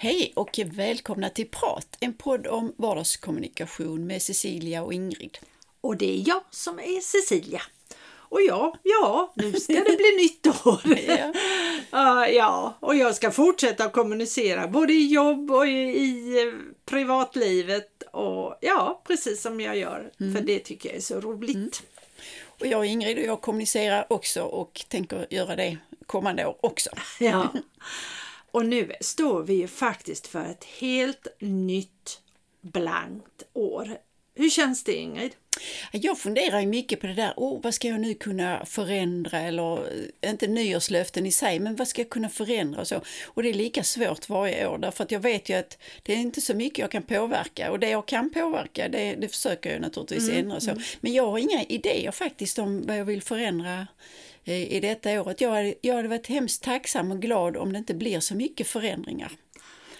Hej och välkomna till Prat, en podd om vardagskommunikation med Cecilia och Ingrid. Och det är jag som är Cecilia. Och ja, ja, nu ska det bli nytt år. Ja. Uh, ja, och jag ska fortsätta att kommunicera både i jobb och i, i eh, privatlivet och ja, precis som jag gör. För det tycker jag är så roligt. Och jag och Ingrid och jag kommunicerar också och tänker göra det kommande år också. Ja. Och nu står vi ju faktiskt för ett helt nytt blankt år. Hur känns det Ingrid? Jag funderar ju mycket på det där, oh, vad ska jag nu kunna förändra eller eh, inte nyårslöften i sig, men vad ska jag kunna förändra och så. Och det är lika svårt varje år därför att jag vet ju att det är inte så mycket jag kan påverka och det jag kan påverka det, det försöker jag naturligtvis ändra så. Men jag har inga idéer faktiskt om vad jag vill förändra i detta året. Jag hade, jag hade varit hemskt tacksam och glad om det inte blir så mycket förändringar.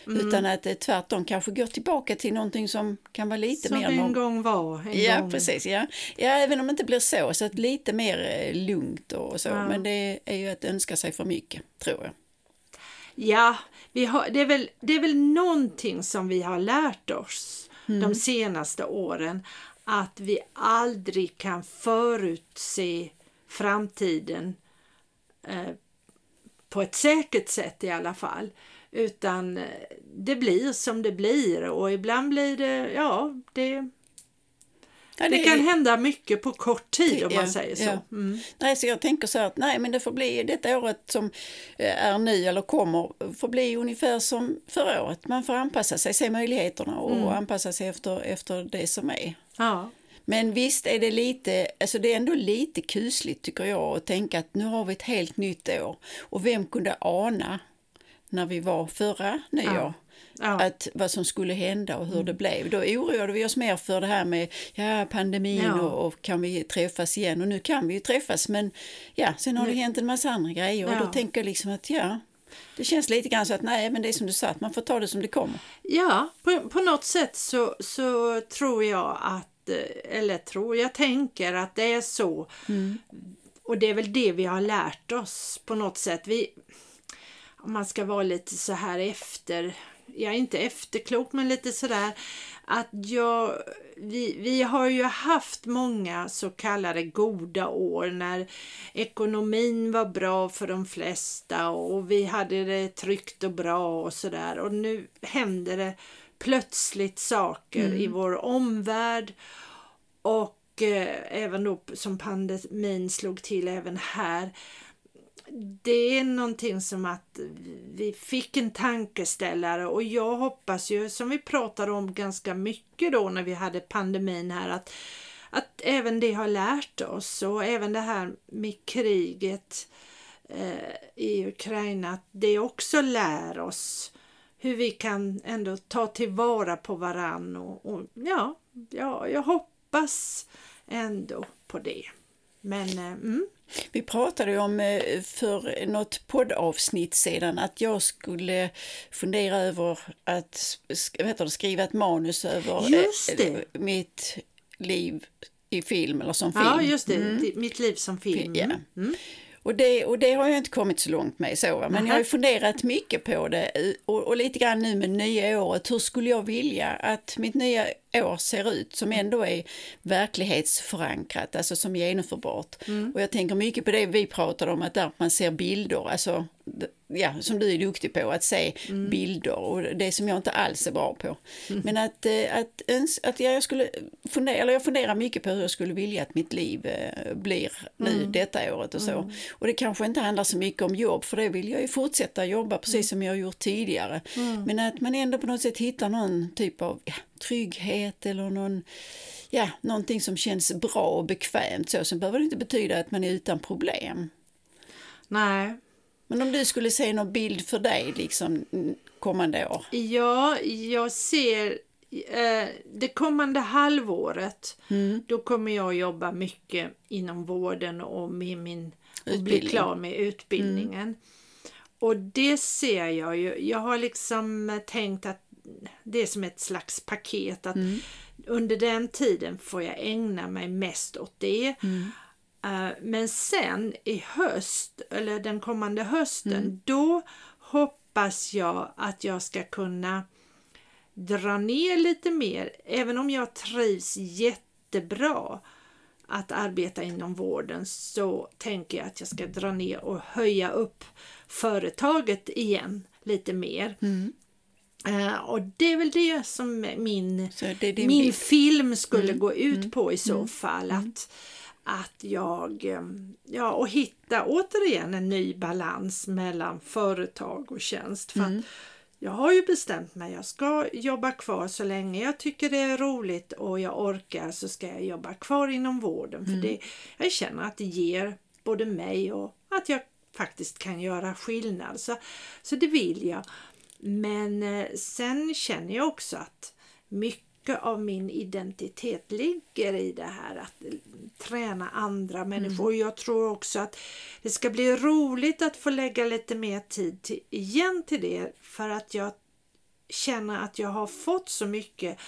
Utan att det tvärtom kanske går tillbaka till någonting som kan vara lite Som mer... en norm- gång var. En Ja, gång. precis. Ja. ja, även om det inte blir så, så att lite mer eh, lugnt och så. Ja. Men det är ju att önska sig för mycket, tror jag. Ja, vi har, det, är väl, det är väl någonting som vi har lärt oss de senaste åren. Att vi aldrig kan förutse framtiden eh, på ett säkert sätt i alla fall. Utan eh, det blir som det blir och ibland blir det, ja, det, Ja, det kan hända mycket på kort tid om Ja, man säger så. ja. Mm. Nej, så jag tänker så här att nej, men det får bli detta året som eh, är nu eller kommer, får bli ungefär som förra året. Man får anpassa sig, se möjligheterna och Mm. anpassa sig efter, efter det som är. Ja. Men visst är det lite, alltså det är ändå lite kusligt tycker jag att tänka att nu har vi ett helt nytt år. Och vem kunde ana när vi var förra nyår Ja. att vad som skulle hända och hur det blev. Då oroade vi oss mer för det här med ja, pandemin Ja. och, och kan vi träffas igen och nu kan vi ju träffas men ja, sen har det hänt en massa andra grejer och Ja. då tänker jag liksom att ja, det känns lite grann så att nej men det är som du sa, att man får ta det som det kommer. Ja, på, på något sätt så, så tror jag att, eller tror, jag tänker att det är så. Och det är väl det vi har lärt oss på något sätt. Vi, om man ska vara lite så här efter, jag är inte efterklok men lite sådär att jag, vi, vi har ju haft många så kallade goda år när ekonomin var bra för de flesta och vi hade det tryggt och bra och sådär och nu händer det plötsligt saker i vår omvärld. Och eh, även då som pandemin slog till även här. Det är någonting som att vi fick en tankeställare. Och jag hoppas ju som vi pratade om ganska mycket då när vi hade pandemin här att, att även det har lärt oss. Och även det här med kriget eh, i Ukraina att det också lär oss hur vi kan ändå ta tillvara på varann och, och ja, ja, jag hoppas ändå på det. Men eh, mm, Vi pratade ju om eh, för något poddavsnitt sedan att jag skulle fundera över att heter det, skriva ett manus över eh, mitt liv i film eller som film. Ja, just det. Det- Mitt liv som film. Ja. Mm. Och det, och det har jag inte kommit så långt med så, men jag har funderat mycket på det och, och lite grann nu med nya året. Hur skulle jag vilja att mitt nya år ser ut som ändå är verklighetsförankrat, alltså som genomförbart. Och jag tänker mycket på det vi pratade om, att där man ser bilder, alltså ja, som du är duktig på, att se bilder och det som jag inte alls är bra på. Men att, eh, att, öns- att jag, skulle fundera, eller jag funderar mycket på hur jag skulle vilja att mitt liv eh, blir nu detta året och så. Och det kanske inte handlar så mycket om jobb, för det vill jag ju fortsätta jobba precis som jag har gjort tidigare. Men att man ändå på något sätt hittar någon typ av ja, trygghet eller någon Ja, någonting som känns bra och bekvämt så. Sen behöver det inte betyda att man är utan problem. Nej. Men om du skulle se någon bild för dig liksom mm, kommande år? Ja, jag ser eh, det kommande halvåret. Mm. Då kommer jag jobba mycket inom vården och med min och bli. Mm. klar med utbildningen. Och det ser jag ju. Jag har liksom tänkt att det är som ett slags paket. att Mm. Under den tiden får jag ägna mig mest åt det. Mm. Eh, Men sen i höst, eller den kommande hösten, Mm. då hoppas hoppas jag att jag ska kunna dra ner lite mer, även om jag trivs jättebra att arbeta inom vården så tänker jag att jag ska dra ner och höja upp företaget igen lite mer. Mm. Uh, och det är väl det som min, det min bild. film skulle mm. gå ut mm. på i så mm. fall. Mm. Att, att jag, ehm, ja och hitta återigen en ny balans mellan företag och tjänst. För Mm. jag har ju bestämt mig, jag ska jobba kvar så länge jag tycker det är roligt och jag orkar så ska jag jobba kvar inom vården. För Mm. det, jag känner att det ger både mig och att jag faktiskt kan göra skillnad. Så, så det vill jag. Men eh, sen känner jag också att mycket av min identitet ligger i det här att eh, träna andra människor. Jag tror också att det ska bli roligt att få lägga lite mer tid till, igen till det. För att jag känner att jag har fått så mycket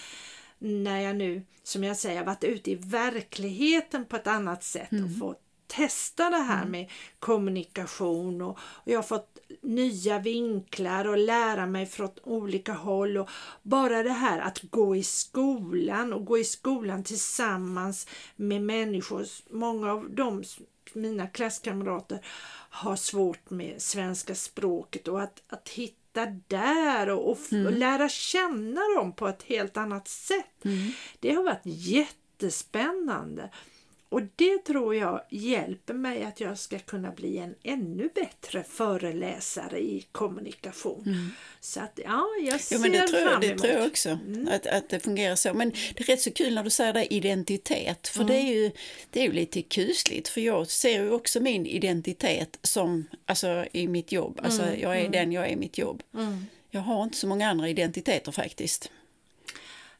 när jag nu, som jag säger, varit ute i verkligheten på ett annat sätt och fått testa det här med kommunikation. Och, och jag har fått nya vinklar och lära mig från olika håll och bara det här att gå i skolan och gå i skolan tillsammans med människor. Många av dem, mina klasskamrater, har svårt med svenska språket och att, att hitta där och, och, och lära känna dem på ett helt annat sätt. Det har varit jättespännande. Och det tror jag hjälper mig att jag ska kunna bli en ännu bättre föreläsare i kommunikation. Så att ja, jag ser Jo, men det tror, fram jag, det emot. tror jag också, att, att det fungerar så. Men det är rätt så kul när du säger det, identitet, för det, är ju, det är ju lite kusligt. För jag ser ju också min identitet som, alltså i mitt jobb. Alltså jag är den jag är i mitt jobb. Jag har inte så många andra identiteter faktiskt.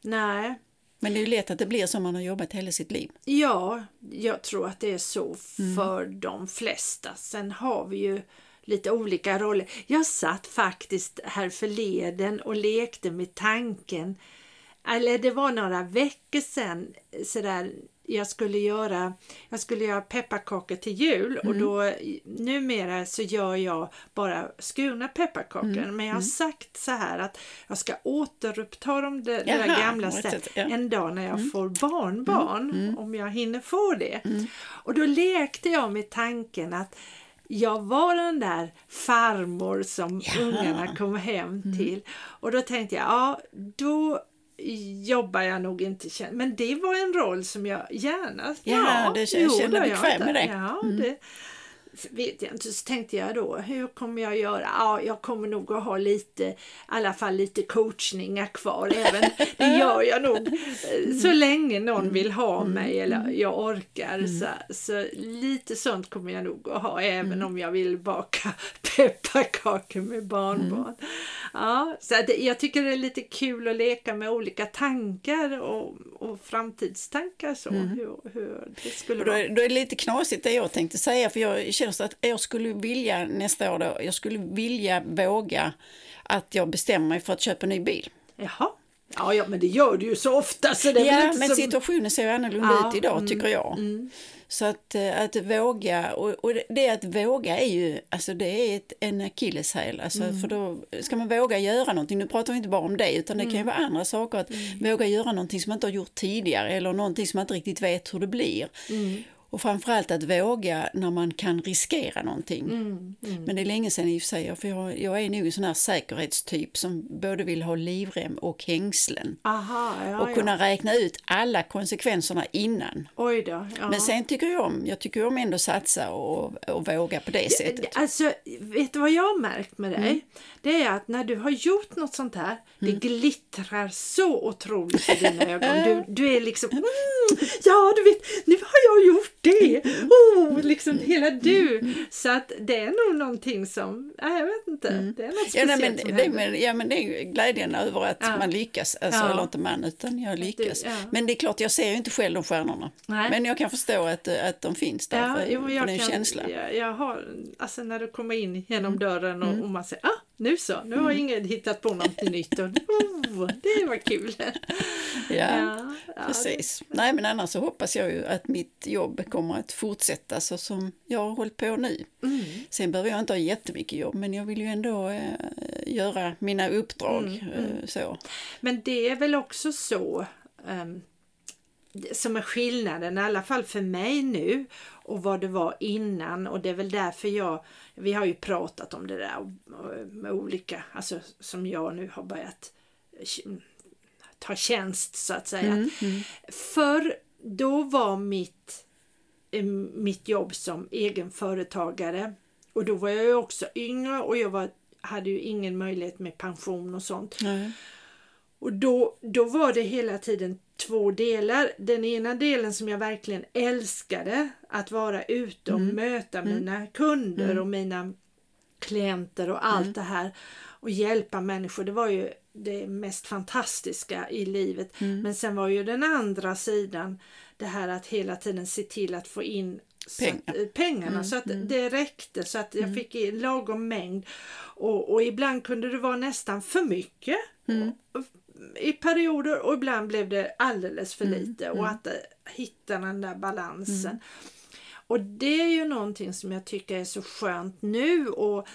Nej, Men det är ju lätt att det blir så om man har jobbat hela sitt liv. Ja, jag tror att det är så för de flesta. Sen har vi ju lite olika roller. Jag satt faktiskt här förleden och lekte med tanken, eller det var några veckor sedan, sådär, jag skulle göra, jag skulle göra pepparkakor till jul och då numera så gör jag bara skurna pepparkakor. Men jag har sagt så här att jag ska återuppta de där, det där Jaha, gamla sätt ja. en dag när jag får barnbarn, om jag hinner få det. Och då lekte jag med tanken att jag var den där farmor som ungarna kom hem till. Och då tänkte jag, ja då jobbar jag nog inte. Men det var en roll som jag gärna... Ja, det känns- kände då, bekväm med det. Ja, det vet jag inte. Så tänkte jag då, hur kommer jag göra? Ja, jag kommer nog att ha lite, i alla fall lite coachningar kvar. Även, det gör jag nog eh, så länge någon vill ha mig eller jag orkar. Så, så lite sånt kommer jag nog att ha även om jag vill baka pepparkakor med barnbarn. Ja, så jag tycker det är lite kul att leka med olika tankar och, och framtidstankar så. Hur, hur det skulle då, vara. då är det lite knasigt det jag tänkte säga, för jag känner så att jag skulle vilja nästa år då, jag skulle vilja våga att jag bestämmer mig för att köpa en ny bil. Jaha. Ja, ja, men det gör du ju så ofta så det är Ja, inte men som... situationen ser ju annorlunda Ja, ut idag mm, tycker jag. Så att, eh, att våga, och, och det att våga är ju, alltså det är ett, en akilleshäl. Alltså, Mm. För då ska man våga göra någonting, nu pratar vi inte bara om det, utan det kan Mm. ju vara andra saker. Att våga göra någonting som man inte har gjort tidigare eller någonting som man inte riktigt vet hur det blir. Mm. Och framförallt att våga när man kan riskera någonting. Mm, Men det är länge sedan i och för sig, för jag, jag är nog en sån här säkerhetstyp som både vill ha livrem och hängslen. Aha, ja, Och ja. kunna räkna ut alla konsekvenserna innan. Oj då. Ja. Men sen tycker jag om, jag tycker om ändå satsa och, och våga på det sättet. Alltså, vet du vad jag har märkt med dig? Mm. Det är att när du har gjort något sånt här, det glittrar så otroligt i dina ögon. Du, du är liksom, mm, ja du vet, nu har jag gjort det. Oh, liksom hela du. Så att det är nog någonting som, jag vet inte, det är något Ja, speciellt nej, men, som det, men, ja, men det är ju glädjen över att Ja. man lyckas. Alltså, Ja. Eller inte man, utan jag lyckas. ja. Men det är klart, jag ser ju inte själv de stjärnorna. Nej. Men jag kan förstå att, att de finns där, Ja, för, jo, för jag det är en kan, känsla. Jag, jag har, alltså när du kommer in Mm. genom dörren och, och man säger ah, nu så, nu har ingen hittat på något nytt och oh, det var kul. Ja, ja, ja precis. Det... Nej, men annars så hoppas jag ju att mitt jobb kommer att fortsätta så som jag har hållit på nu. Mm. Sen behöver jag inte ha jättemycket jobb, men jag vill ju ändå äh, göra mina uppdrag. Mm, mm. så. Men det är väl också så um, som är skillnaden, i alla fall för mig nu och vad det var innan och det är väl därför jag, vi har ju pratat om det där med olika, alltså som jag nu har börjat ta tjänst så att säga. Mm, mm. För då var mitt, eh, mitt jobb som egenföretagare och då var jag ju också yngre och jag var, hade ju ingen möjlighet med pension och sånt. Mm. Och då, då var det hela tiden två delar. Den ena delen som jag verkligen älskade, att vara ute och mm. möta mm. mina kunder mm. och mina klienter och allt mm. det här och hjälpa människor. Det var ju det mest fantastiska i livet. Mm. Men sen var ju den andra sidan det här att hela tiden se till att få in Pengar. Så att, eh, pengarna mm, så att mm. det räckte så att jag mm. fick lagom mängd. Och, och ibland kunde det vara nästan för mycket. Mm. Och, i perioder och ibland blev det alldeles för mm, lite och mm. att eh, hitta den där balansen. Mm. Och det är ju någonting som jag tycker är så skönt nu och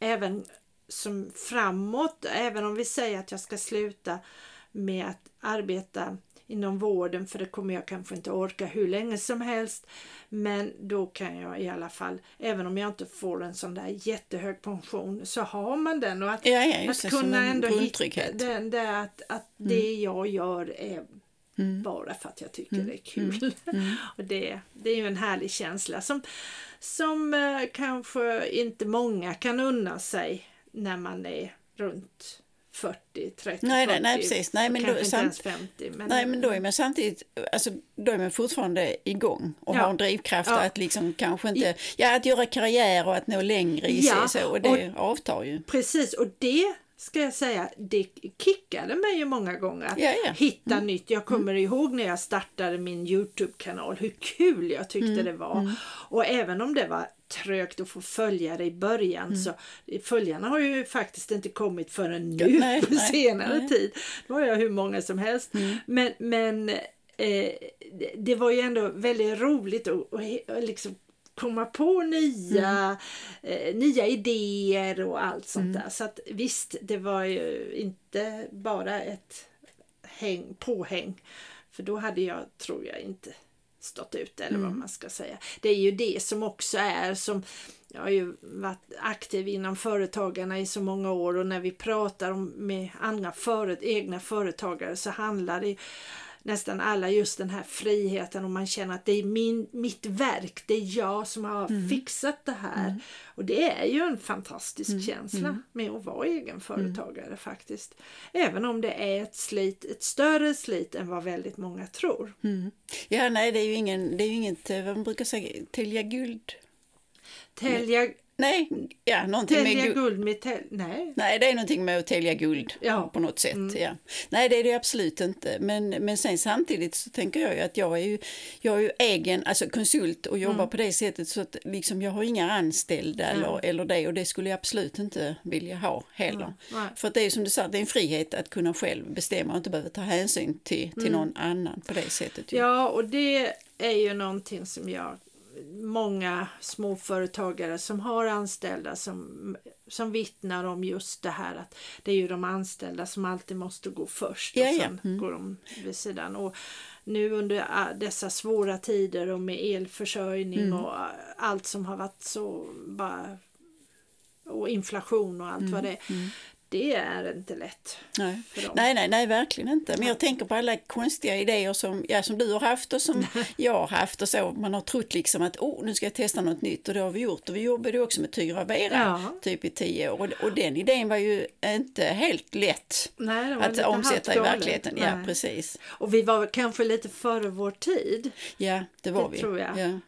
även som framåt, även om vi säger att jag ska sluta med att arbeta inom vården för det kommer jag kanske inte orka hur länge som helst. Men då kan jag i alla fall, även om jag inte får en sån där jättehög pension, så har man den och att, ja, ja, att kunna ändå hitta den där att, att mm. det jag gör är mm. bara för att jag tycker mm. det är kul. Mm. mm. och det, det är ju en härlig känsla som, som eh, kanske inte många kan unna sig när man är runt 40, 30, nej, 40, nej, precis. Nej, men kanske då, inte ens 50. Men, nej, men då är man samtidigt, alltså, då är man fortfarande igång och ja. har drivkraft ja. att liksom kanske inte, ja att göra karriär och att nå längre i ja. sig så, och det och, avtar ju. Precis, och det ska jag säga, det kickade mig ju många gånger att ja, ja. hitta mm. nytt. Jag kommer mm. ihåg när jag startade min Youtube-kanal hur kul jag tyckte mm. det var. Mm. Och även om det var trögt att få följare i början mm. så följarna har ju faktiskt inte kommit förrän nu nej, på nej, senare nej. tid. Då har jag hur många som helst. Mm. Men, men eh, det var ju ändå väldigt roligt att, att liksom komma på nya, mm. eh, nya idéer och allt sånt mm. där. Så att visst, det var ju inte bara ett häng, påhäng. För då hade jag, tror jag, inte stått ut eller mm. vad man ska säga. Det är ju det som också är som jag har ju varit aktiv inom företagarna i så många år och när vi pratar med andra föret, egna företagare så handlar det nästan alla just den här friheten och man känner att det är min, mitt verk, det är jag som har mm. fixat det här. Mm. Och det är ju en fantastisk mm. känsla mm. med att vara egenföretagare mm. faktiskt. Även om det är ett slit, ett större slit än vad väldigt många tror. Ja, nej det är ju ingen, det är ju inget, vad man brukar säga, tälja guld. Tälja Nej, ja, någonting tälja med guld med tel nej. Nej, det är någonting med att tälja guld ja. på något sätt. Mm. Ja. Nej, det är det absolut inte. Men, men sen samtidigt så tänker jag ju att jag är ju, jag är ju egen alltså konsult och jobbar mm. på det sättet så att liksom jag har inga anställda mm. eller, eller det och det skulle jag absolut inte vilja ha heller. För att det är som du sa, det är en frihet att kunna själv bestämma och inte behöva ta hänsyn till, till mm. någon annan på det sättet. Ju. Ja, och det är ju någonting som jag många småföretagare som har anställda som, som vittnar om just det här att det är ju de anställda som alltid måste gå först och ja, sen Mm. går de vid sidan. Och nu under äh, dessa svåra tider och med elförsörjning mm. och äh, allt som har varit så bara och inflation och allt mm. vad det är. Det är inte lätt. Nej. nej, nej, nej, verkligen inte. Men jag tänker på alla konstiga idéer som, ja, som du har haft och som jag har haft och så. Man har trott liksom att oh, nu ska jag testa något nytt och det har vi gjort. Och vi jobbade också med Tyra Vera ja. typ i tio år. Och, och den idén var ju inte helt lätt nej, att omsätta i verkligheten. Nej. Ja, precis. Och vi var kanske lite före vår tid. Ja, det var det vi. tror jag. Ja.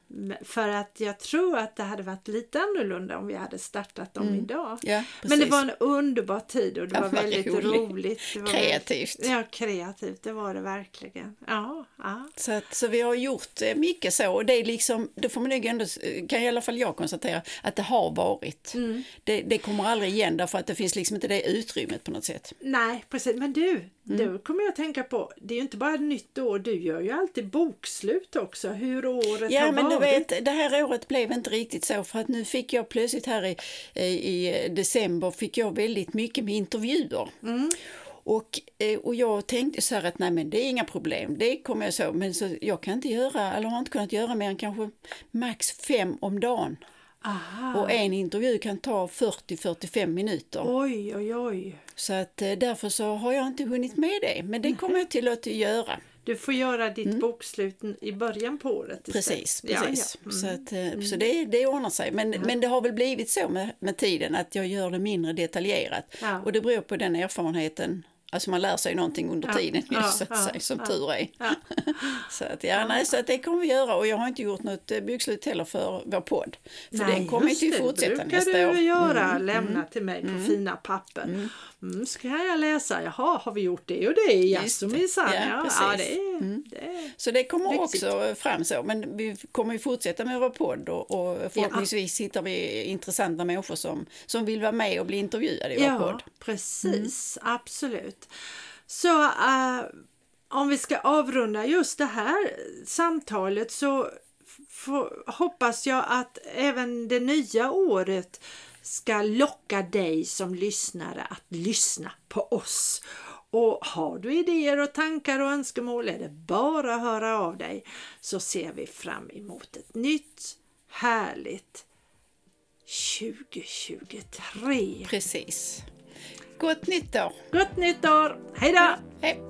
För att jag tror att det hade varit lite annorlunda om vi hade startat dem mm. idag. Ja, Men det var en underbar tid och det Ja, var väldigt roligt. roligt. Det var Kreativt. Väldigt, ja, kreativt, det var det verkligen. Ja, ja. Så, att, så vi har gjort eh, mycket så och det är liksom, då får man nog ändå, kan i alla fall jag konstatera, att det har varit. Mm. Det, det kommer aldrig igen därför att det finns liksom inte det utrymmet på något sätt. Nej, precis. Men du, Mm. då kommer jag att tänka på, det är ju inte bara ett nytt år, du gör ju alltid bokslut också, hur året Ja har men du varit. vet, det här året blev inte riktigt så för att nu fick jag plötsligt här i, i, i december fick jag väldigt mycket med intervjuer. Mm. Och, eh, och jag tänkte så här att nej men det är inga problem, det kommer jag så, men så, jag kan inte göra, eller har inte kunnat göra mer än kanske max fem om dagen. Aha. Och en intervju kan ta 40-45 minuter. Oj, oj, oj. Så att eh, därför så har jag inte hunnit med det, men det kommer jag till att göra. Du får göra ditt bokslut i början på året istället. Mm. Precis, Ja, precis. ja. Så, att, eh, så det, det ordnar sig. Men, men det har väl blivit så med, med tiden att jag gör det mindre detaljerat. Och det beror på den erfarenheten. Alltså man lär sig någonting under Ja, tiden ju, ja, så att ja, säga, som ja. tur är. Ja. Så, att, ja, nej, så att det kommer vi göra och jag har inte gjort något eh, bokslut heller för vår podd. För Nej, den kommer ju det, fortsätta brukar nästa du år. Mm. göra, lämna till mig på fina papper. Mm. ska jag läsa, jaha, har vi gjort det och det? Jaså det. minsann, Ja, ja, ja, det, är, det Så det kommer Lyxigt. också fram så, men vi kommer ju fortsätta med vår podd och, och förhoppningsvis hittar vi intressanta människor som, som vill vara med och bli intervjuade i vår Ja, podd. precis. Absolut. Så eh, om vi ska avrunda just det här samtalet så hoppas jag att även det nya året ska locka dig som lyssnare att lyssna på oss. Och har du idéer och tankar och önskemål är det bara att höra av dig så ser vi fram emot ett nytt härligt 2023. Precis. Gott nytt år! Gott nytt år! Hej då! Hej!